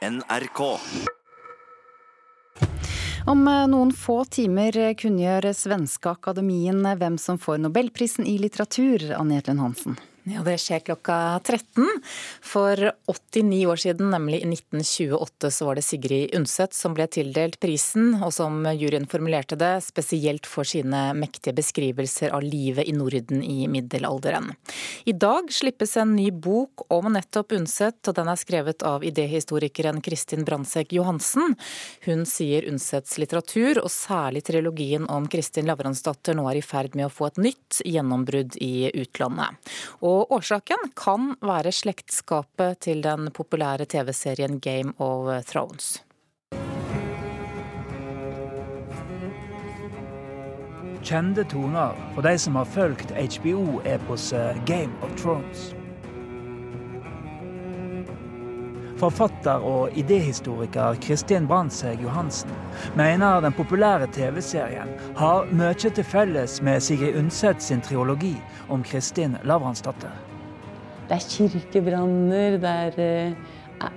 NRK. Om eh, noen få timer kunngjør Svenske Akademien hvem som får nobelprisen i litteratur, Anne Jetlund Hansen. Ja, Det skjer klokka 13. For 89 år siden, nemlig i 1928, så var det Sigrid Undset som ble tildelt prisen, og som juryen formulerte det, spesielt for sine mektige beskrivelser av livet i Norden i middelalderen. I dag slippes en ny bok om nettopp Undset, og den er skrevet av idéhistorikeren Kristin Brandtzæg Johansen. Hun sier Undsets litteratur, og særlig trilogien om Kristin Lavransdatter, nå er i ferd med å få et nytt gjennombrudd i utlandet. Og og årsaken kan være slektskapet til den populære TV-serien Game of Thrones. Kjente toner for de som har fulgt HBO-eposet Game of Thrones. Forfatter og idéhistoriker Kristin Brandtzæg Johansen mener den populære TV-serien har mye til felles med Sigrid Undset sin triologi om Kristin Lavransdatter. Det er kirkebranner, det er, eh,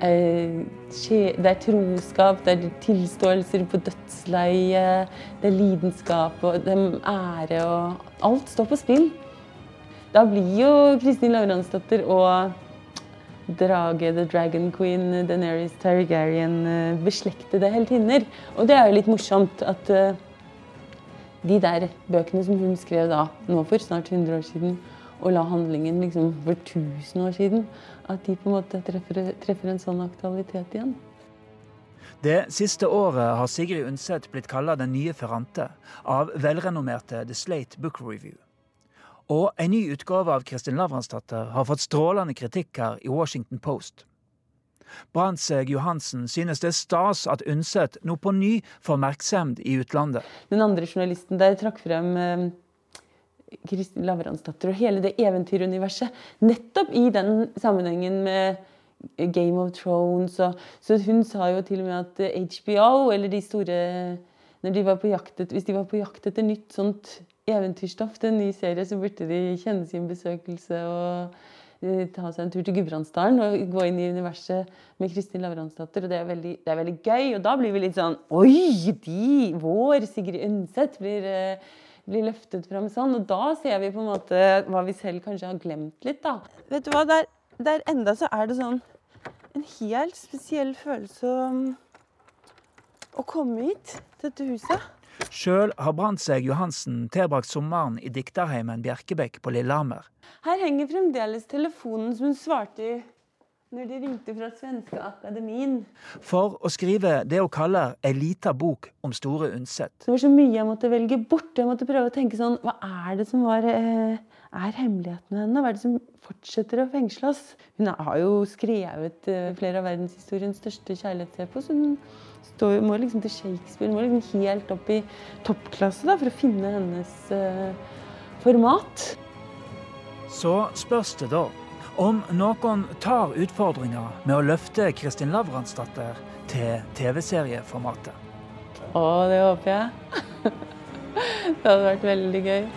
eh, det er troskap, det er tilståelser på dødsleie. det er lidenskap og det er ære og Alt står på spill. Da blir jo Kristin Lavransdatter og drage, The Dragon Queen, Deneris Targaryen, eh, beslektede heltinner. Og det er jo litt morsomt at de der bøkene som hun skrev da, nå for snart 100 år siden, og la handlingen liksom for 1000 år siden, at de på en måte treffer, treffer en sånn aktualitet igjen. Det siste året har Sigrid Undset blitt kalla den nye Ferrante av velrenommerte The Slate Book Review. Og en ny utgave av Kristin Lavransdatter har fått strålende kritikk her i Washington Post. Brandtzæg Johansen synes det er stas at Undset nå på ny får oppmerksomhet i utlandet. Den andre journalisten der trakk frem eh, Kristin Lavransdatter og hele det eventyruniverset. Nettopp i den sammenhengen med Game of Thrones. Og, så hun sa jo til og med at HBO, eller de store de etter, Hvis de var på jakt etter nytt sånt eventyrstoff til en ny serie, så burde de kjenne sin besøkelse og Eh, ta seg en tur til Gudbrandsdalen og gå inn i universet med Kristin Lavransdatter. Og det er, veldig, det er, veldig, gøy. Og da blir vi litt sånn Oi! De! Vår Sigrid Undset blir, eh, blir, løftet fram sånn. Og da ser vi på en måte hva vi selv kanskje har glemt litt, da. Vet du hva, der, der enda så er det sånn en helt spesiell følelse å, å komme hit, til dette huset. Sjøl har Brandtzæg Johansen tilbrakt sommeren i dikterheimen Bjerkebekk på Lillehammer. Her henger fremdeles telefonen som hun svarte i når de ringte fra Svenske Akademien. For å skrive det hun kaller ei lita bok om Store Undset. Det var så mye jeg måtte velge bort. Jeg måtte prøve å tenke sånn Hva er det som var, eh, er hemmeligheten med henne? Hva er det som fortsetter å fengsle oss? Hun har jo skrevet eh, flere av verdenshistoriens største kjærlighetsepos. Hun står, må liksom til Shakespeare, må liksom helt opp i toppklasse da, for å finne hennes uh, format. Så spørs det da om noen tar utfordringa med å løfte Kristin Lavransdatter til TV-serieformatet. Å, det håper jeg. det hadde vært veldig gøy.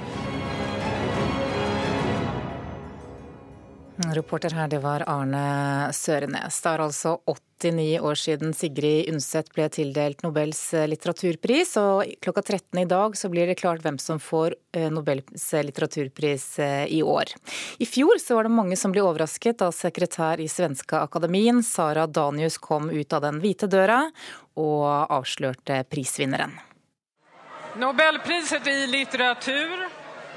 Reporter her, det var Arne Sørenes. Det er altså 89 år siden Sigrid Undset ble tildelt Nobels litteraturpris, og klokka 13 i dag så blir det klart hvem som får eh, Nobels litteraturpris eh, i år. I fjor så var det mange som ble overrasket da sekretær i Svenska Akademien, Sara Danius, kom ut av den hvite døra og avslørte prisvinneren. Nobelpriset i litteratur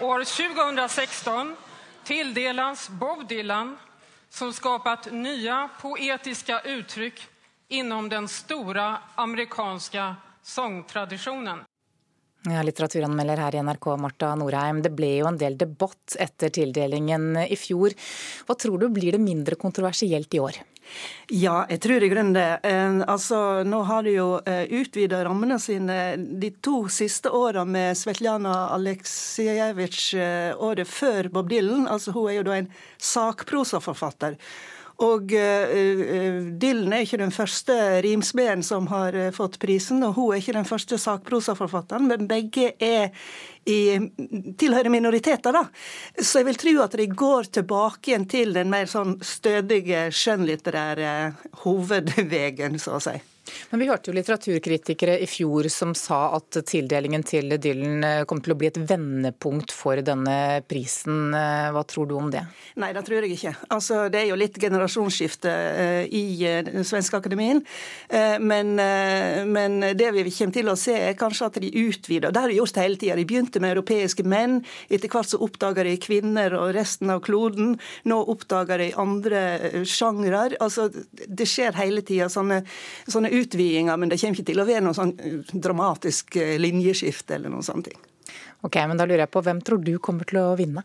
år 2016 tildeles Bob Dylan som skapat nya poetiska uttryck inom den stora amerikanska sångtradisjonen. Ja, litteraturanmelder her i NRK, Marta Norheim. Det ble jo en del debatt etter tildelingen i fjor. Hva tror du blir det mindre kontroversielt i år? Ja, jeg tror i grunnen det. Eh, altså, nå har de jo eh, utvida rammene sine de to siste åra med Svetlana Aleksejevitsj eh, året før Bob Dylan. Altså, hun er jo da en sakprosaforfatter. Og uh, Dylan er ikke den første rimsmeden som har fått prisen, og hun er ikke den første sakprosaforfatteren, men begge er i, tilhører minoriteter. da. Så jeg vil tro at de går tilbake igjen til den mer sånn stødige skjønnlitterære hovedvegen, så å si. Men Vi hørte jo litteraturkritikere i fjor som sa at tildelingen til Dylan kommer kom til å bli et vendepunkt for denne prisen. Eh, hva tror du om det? Nei, det tror jeg ikke. Altså, det er jo litt generasjonsskifte uh, i den svenske akademien. Men, men, det vi kommer til å se, er kanskje at de utvider. Det har de gjort hele tida. De begynte med europeiske menn. Etter hvert så oppdager de kvinner og resten av kloden. Nå oppdager de andre sjangrer. Altså, det skjer hele tida sånne, sånne utvidinger, men det kommer ikke til å være noe sånn eh, dramatisk eh, linjeskifte eller noen sånne ting. Ok, men da lurer jeg på, Hvem tror du kommer til å vinne?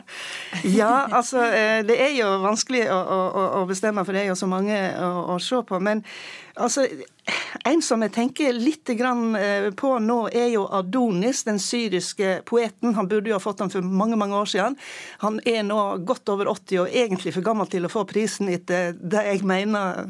ja, altså eh, det er jo vanskelig å, å, å, bestemme, for det er jo så mange å, å se på. Men altså en som jeg tenker litt eh, på nå, er jo Adonis, den syriske poeten. Han burde jo ha fått den for mange mange år siden. Han er nå godt over 80 og egentlig for gammel til å få prisen etter det jeg mener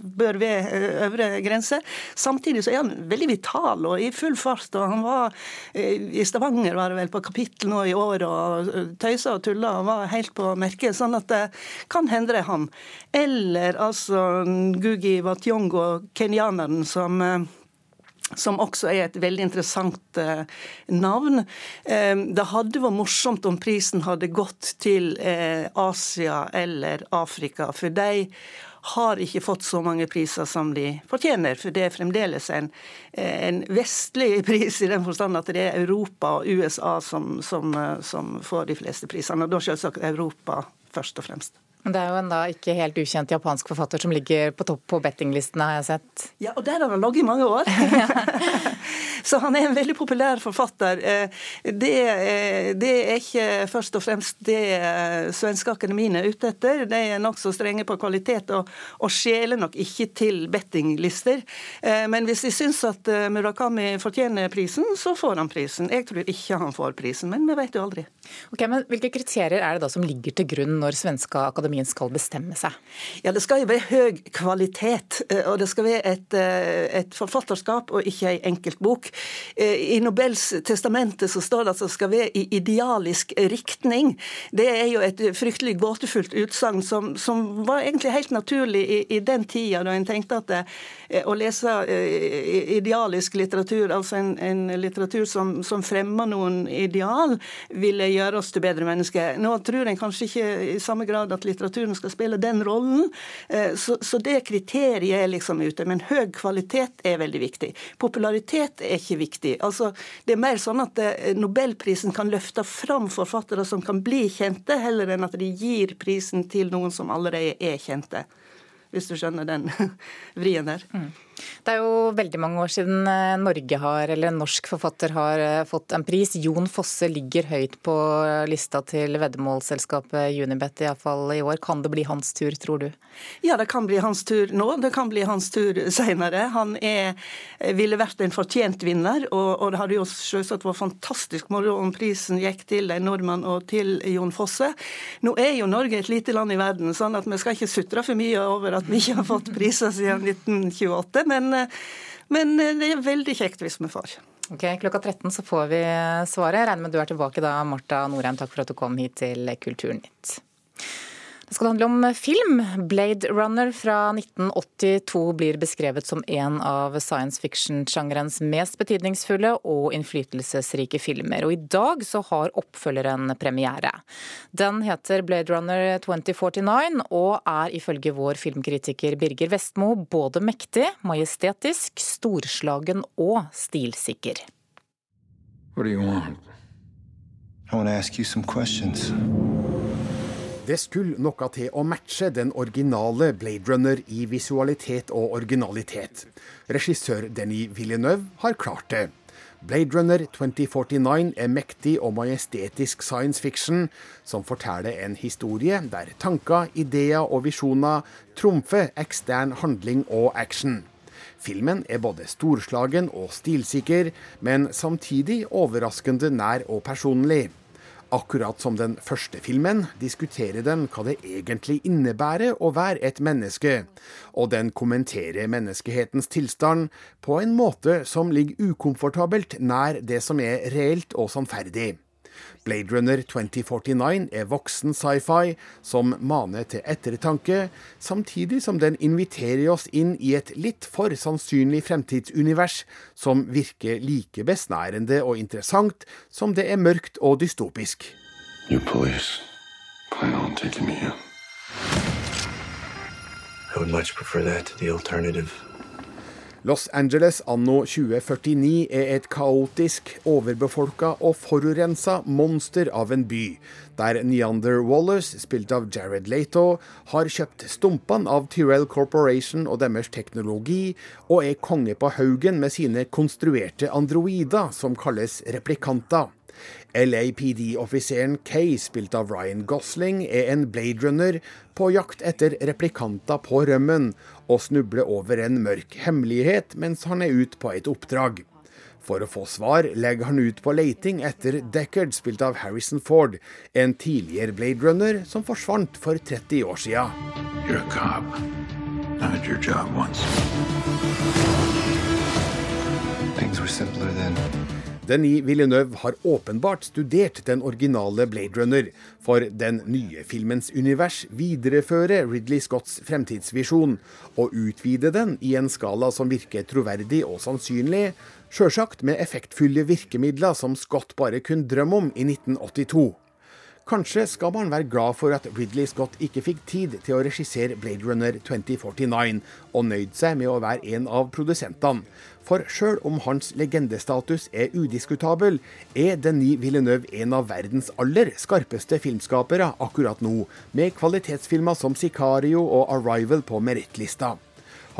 bør være eh, øvre grense. Samtidig så er han veldig vital og i full fart. og Han var eh, i Stavanger var det vel på kapittel nå i år og tøysa og tulla og var helt på merket. Sånn at det kan hende det er han. Eller altså Gugi Watyongo, kenyaneren som eh, som også er et veldig interessant eh, navn. Eh, det hadde vært morsomt om prisen hadde gått til eh, Asia eller Afrika, for de har ikke fått så mange priser som de fortjener. For det er fremdeles en, eh, en vestlig pris, i den forstand at det er Europa og USA som, som, eh, som får de fleste prisene. Og da selvsagt Europa først og fremst. Det er jo en da ikke helt ukjent japansk forfatter som ligger på topp på bettinglistene, har jeg sett. Ja, og der har han ligget i mange år. Så han er en veldig populær forfatter. Eh, det, eh, det, er ikke først og fremst det eh, svenske akademiene er ute etter. De er nokså strenge på kvalitet og, og skjeler nok ikke til bettinglister. Men hvis de syns at Murakami fortjener prisen, så får han prisen. Jeg tror ikke han får prisen, men vi vet jo aldri. Ok, men Hvilke kriterier er det da som ligger til grunn når svenske akademien skal bestemme seg? Ja, Det skal jo være høy kvalitet, og det skal være et, et forfatterskap og ikke ei enkelt bok. I Nobels testamente så står det at det skal være i idealisk riktning. Det er jo et fryktelig gåtefullt utsagn som, som, var egentlig helt naturlig i, i den tida da en tenkte at det, eh, å lese eh, idealisk litteratur, altså en, en litteratur som, som fremmer noen ideal, ville gjøre oss til bedre mennesker. Nå tror en kanskje ikke i samme grad at litteraturen skal spille den rollen, så, så det kriteriet er liksom ute. Men høy kvalitet er veldig viktig. Popularitet er ikke viktig. Altså, det er mer sånn at eh, Nobelprisen kan løfte fram forfattere som kan bli kjente, heller enn at de gir prisen til noen som allerede er kjente. Hvis du skjønner den vrien der. Mm. Det er jo veldig mange år siden eh, Norge har, eller en norsk forfatter har eh, fått en pris. Jon Fosse ligger høyt på lista til veddemålsselskapet Unibet, iallfall i år. Kan det bli hans tur, tror du? Ja, det kan bli hans tur nå. Det kan bli hans tur senere. Han er, eh, ville vært en fortjent vinner, og, og det hadde jo selvsagt vært fantastisk moro om prisen gikk til en nordmann og til Jon Fosse. Nå er jo Norge et lite land i verden, sånn at vi skal ikke sutre for mye over at vi ikke har fått priser siden 1928 men, eh, men eh, det er veldig kjekt hvis vi får. Ok, Klokka 13 så får vi svaret. Jeg regner med du er tilbake da, Marta Norheim. Takk for at du kom hit til Kulturnytt. Det skal handle om film. Blade Runner fra 1982 blir beskrevet som en av science fiction-sjangerens mest betydningsfulle og innflytelsesrike filmer. Og i dag så har oppfølgeren premiere. Den heter Blade Runner 2049 og er ifølge vår filmkritiker Birger Vestmo både mektig, majestetisk, storslagen og stilsikker. What do you want? I want to ask you some. Det skulle noe til å matche den originale Blade Runner i visualitet og originalitet. Regissør Denis Villeneuve har klart det. Blade Runner 2049 er mektig og majestetisk science fiction som forteller en historie der tanker, ideer og visjoner trumfer ekstern handling og action. Filmen er både storslagen og stilsikker, men samtidig overraskende nær og personlig. Akkurat som den første filmen diskuterer den hva det egentlig innebærer å være et menneske, og den kommenterer menneskehetens tilstand på en måte som ligger ukomfortabelt nær det som er reelt og sannferdig. Blade Runner 2049 er voksen sci-fi som maner til ettertanke, samtidig som den inviterer oss inn i et litt for sannsynlig fremtidsunivers som virker like besnærende og interessant som det er mørkt og dystopisk. You police plan on taking me in. I would much prefer that to the alternative. Los Angeles anno 2049 er et kaotisk, overbefolka og forurensa monster av en by, der Neander Wallace, spilt av Jared Lato, har kjøpt stumpene av Tyrell Corporation og deres teknologi, og er konge på haugen med sine konstruerte androider, som kalles replikanter. LAPD-offiseren Kay, spilt av Ryan Gosling, er en Blade Runner på jakt etter replikanter på rømmen, og snubler over en mørk hemmelighet mens han er ute på et oppdrag. For å få svar legger han ut på leiting etter Deckard, spilt av Harrison Ford, en tidligere Blade Runner som forsvant for 30 år siden. You're a cop. I had your job once. Things were simpler then. Denis Villeneuve har åpenbart studert den originale Blade Runner, for den nye filmens univers viderefører Ridley Scotts fremtidsvisjon, og utvider den i en skala som virker troverdig og sannsynlig, sjølsagt med effektfulle virkemidler som Scott bare kunne drømme om i 1982. Kanskje skal man være glad for at Ridley Scott ikke fikk tid til å regissere Blade Runner 2049, og nøyd seg med å være en av produsentene. For sjøl om hans legendestatus er udiskutabel, er Denis Villeneuve en av verdens aller skarpeste filmskapere akkurat nå, med kvalitetsfilmer som 'Sicario' og 'Arrival' på merittlista.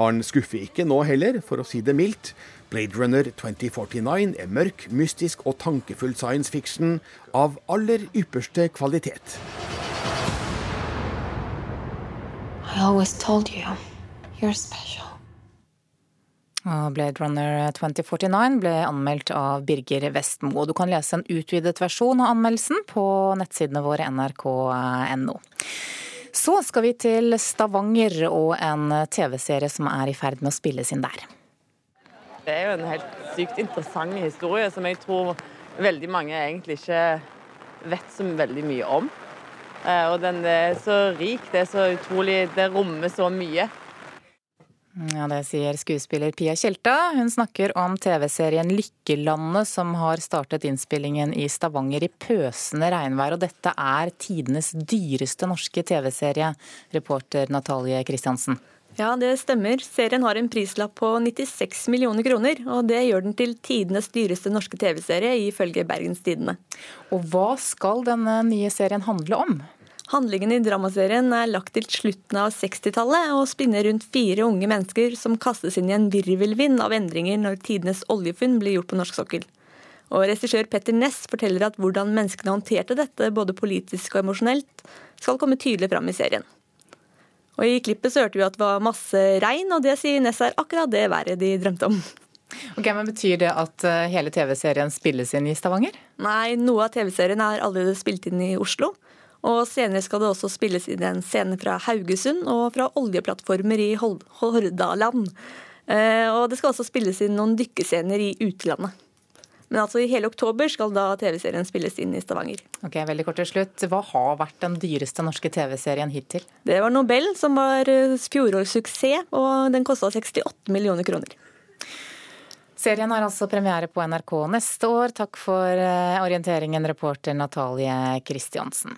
Han skuffer ikke nå heller, for å si det mildt. Blade Runner 2049 er mørk, mystisk og tankefull science fiction av aller ypperste kvalitet. I always told you, you're special. Blade Runner 2049 ble anmeldt av Birger Vestmo. Du kan lese en utvidet versjon av anmeldelsen på nettsidene våre nrk.no. Så skal vi til Stavanger og en TV-serie som er i ferd med å spilles inn der. Det er jo en helt sykt interessant historie som jeg tror veldig mange egentlig ikke vet så veldig mye om. Eh, og den er så rik, det er så utrolig Det rommer så mye. Ja, Det sier skuespiller Pia Tjelta. Hun snakker om TV-serien Lykkelandet, som har startet innspillingen i Stavanger i pøsende regnvær. Og dette er tidenes dyreste norske TV-serie, reporter Natalie Kristiansen. Ja, det stemmer. Serien har en prislapp på 96 millioner kroner, og det gjør den til tidenes dyreste norske TV-serie, ifølge Bergens Tidende. Og hva skal denne nye serien handle om? Handlingen i dramaserien er lagt til slutten av 60-tallet og spinner rundt fire unge mennesker som kastes inn i en virvelvind av endringer når tidenes oljefunn blir gjort på norsk sokkel. Og Regissør Petter Ness forteller at hvordan menneskene håndterte dette, både politisk og emosjonelt, skal komme tydelig fram i serien. Og I klippet så hørte vi at det var masse regn, og det sier Ness er akkurat det været de drømte om. Ok, men Betyr det at eh, hele TV-serien spilles inn i Stavanger? Nei, noe av TV-serien er allerede spilt inn i Oslo. Og senere skal det også spilles inn en scene fra Haugesund og fra oljeplattformer i Hordaland. Eh, og det skal også spilles inn noen dykkescener i utlandet. Men altså i hele oktober skal da TV-serien spilles inn i Stavanger. Ok, veldig kort til slutt. Hva har vært den dyreste norske TV-serien hittil? Det var Nobel, som var fjorårssuksess, fjorårets suksess, og den kosta 68 millioner kroner. Serien har altså premiere på NRK neste år. Takk for eh, orienteringen, reporter Natalie Kristiansen.